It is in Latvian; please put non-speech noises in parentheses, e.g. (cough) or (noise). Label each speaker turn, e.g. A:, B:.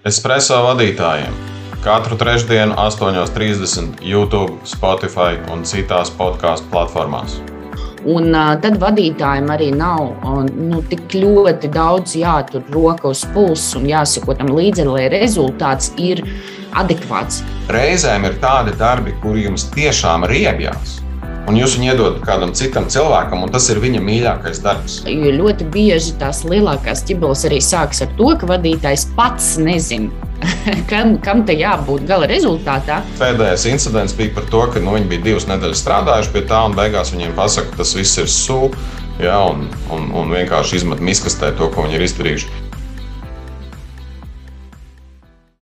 A: Espreso vadītājiem katru trešdienu, 8.30 YouTube, Spotify un citās podkāstu platformās.
B: Un uh, tad vadītājiem arī nav nu, tik ļoti daudz jātur roka uz pulsa un jāsako tam līdzi, lai rezultāts ir adekvāts.
A: Reizēm ir tādi darbi, kur jums tiešām riebjās un jūs viņu iedodat kādam citam cilvēkam, un tas ir viņa mīļākais darbs.
B: Jo ļoti bieži tās lielākās ķibeles arī sākas ar to, ka vadītājs pats nezina. (laughs) kam, kam te jābūt gala rezultātā?
A: Pēdējais incidents bija par to, ka nu, viņi bija divas nedēļas strādājuši pie tā, un beigās viņiem pasaka, ka tas viss ir sūkļi. Ja, un, un, un vienkārši izmet miskastē to, ko viņi ir izdarījuši.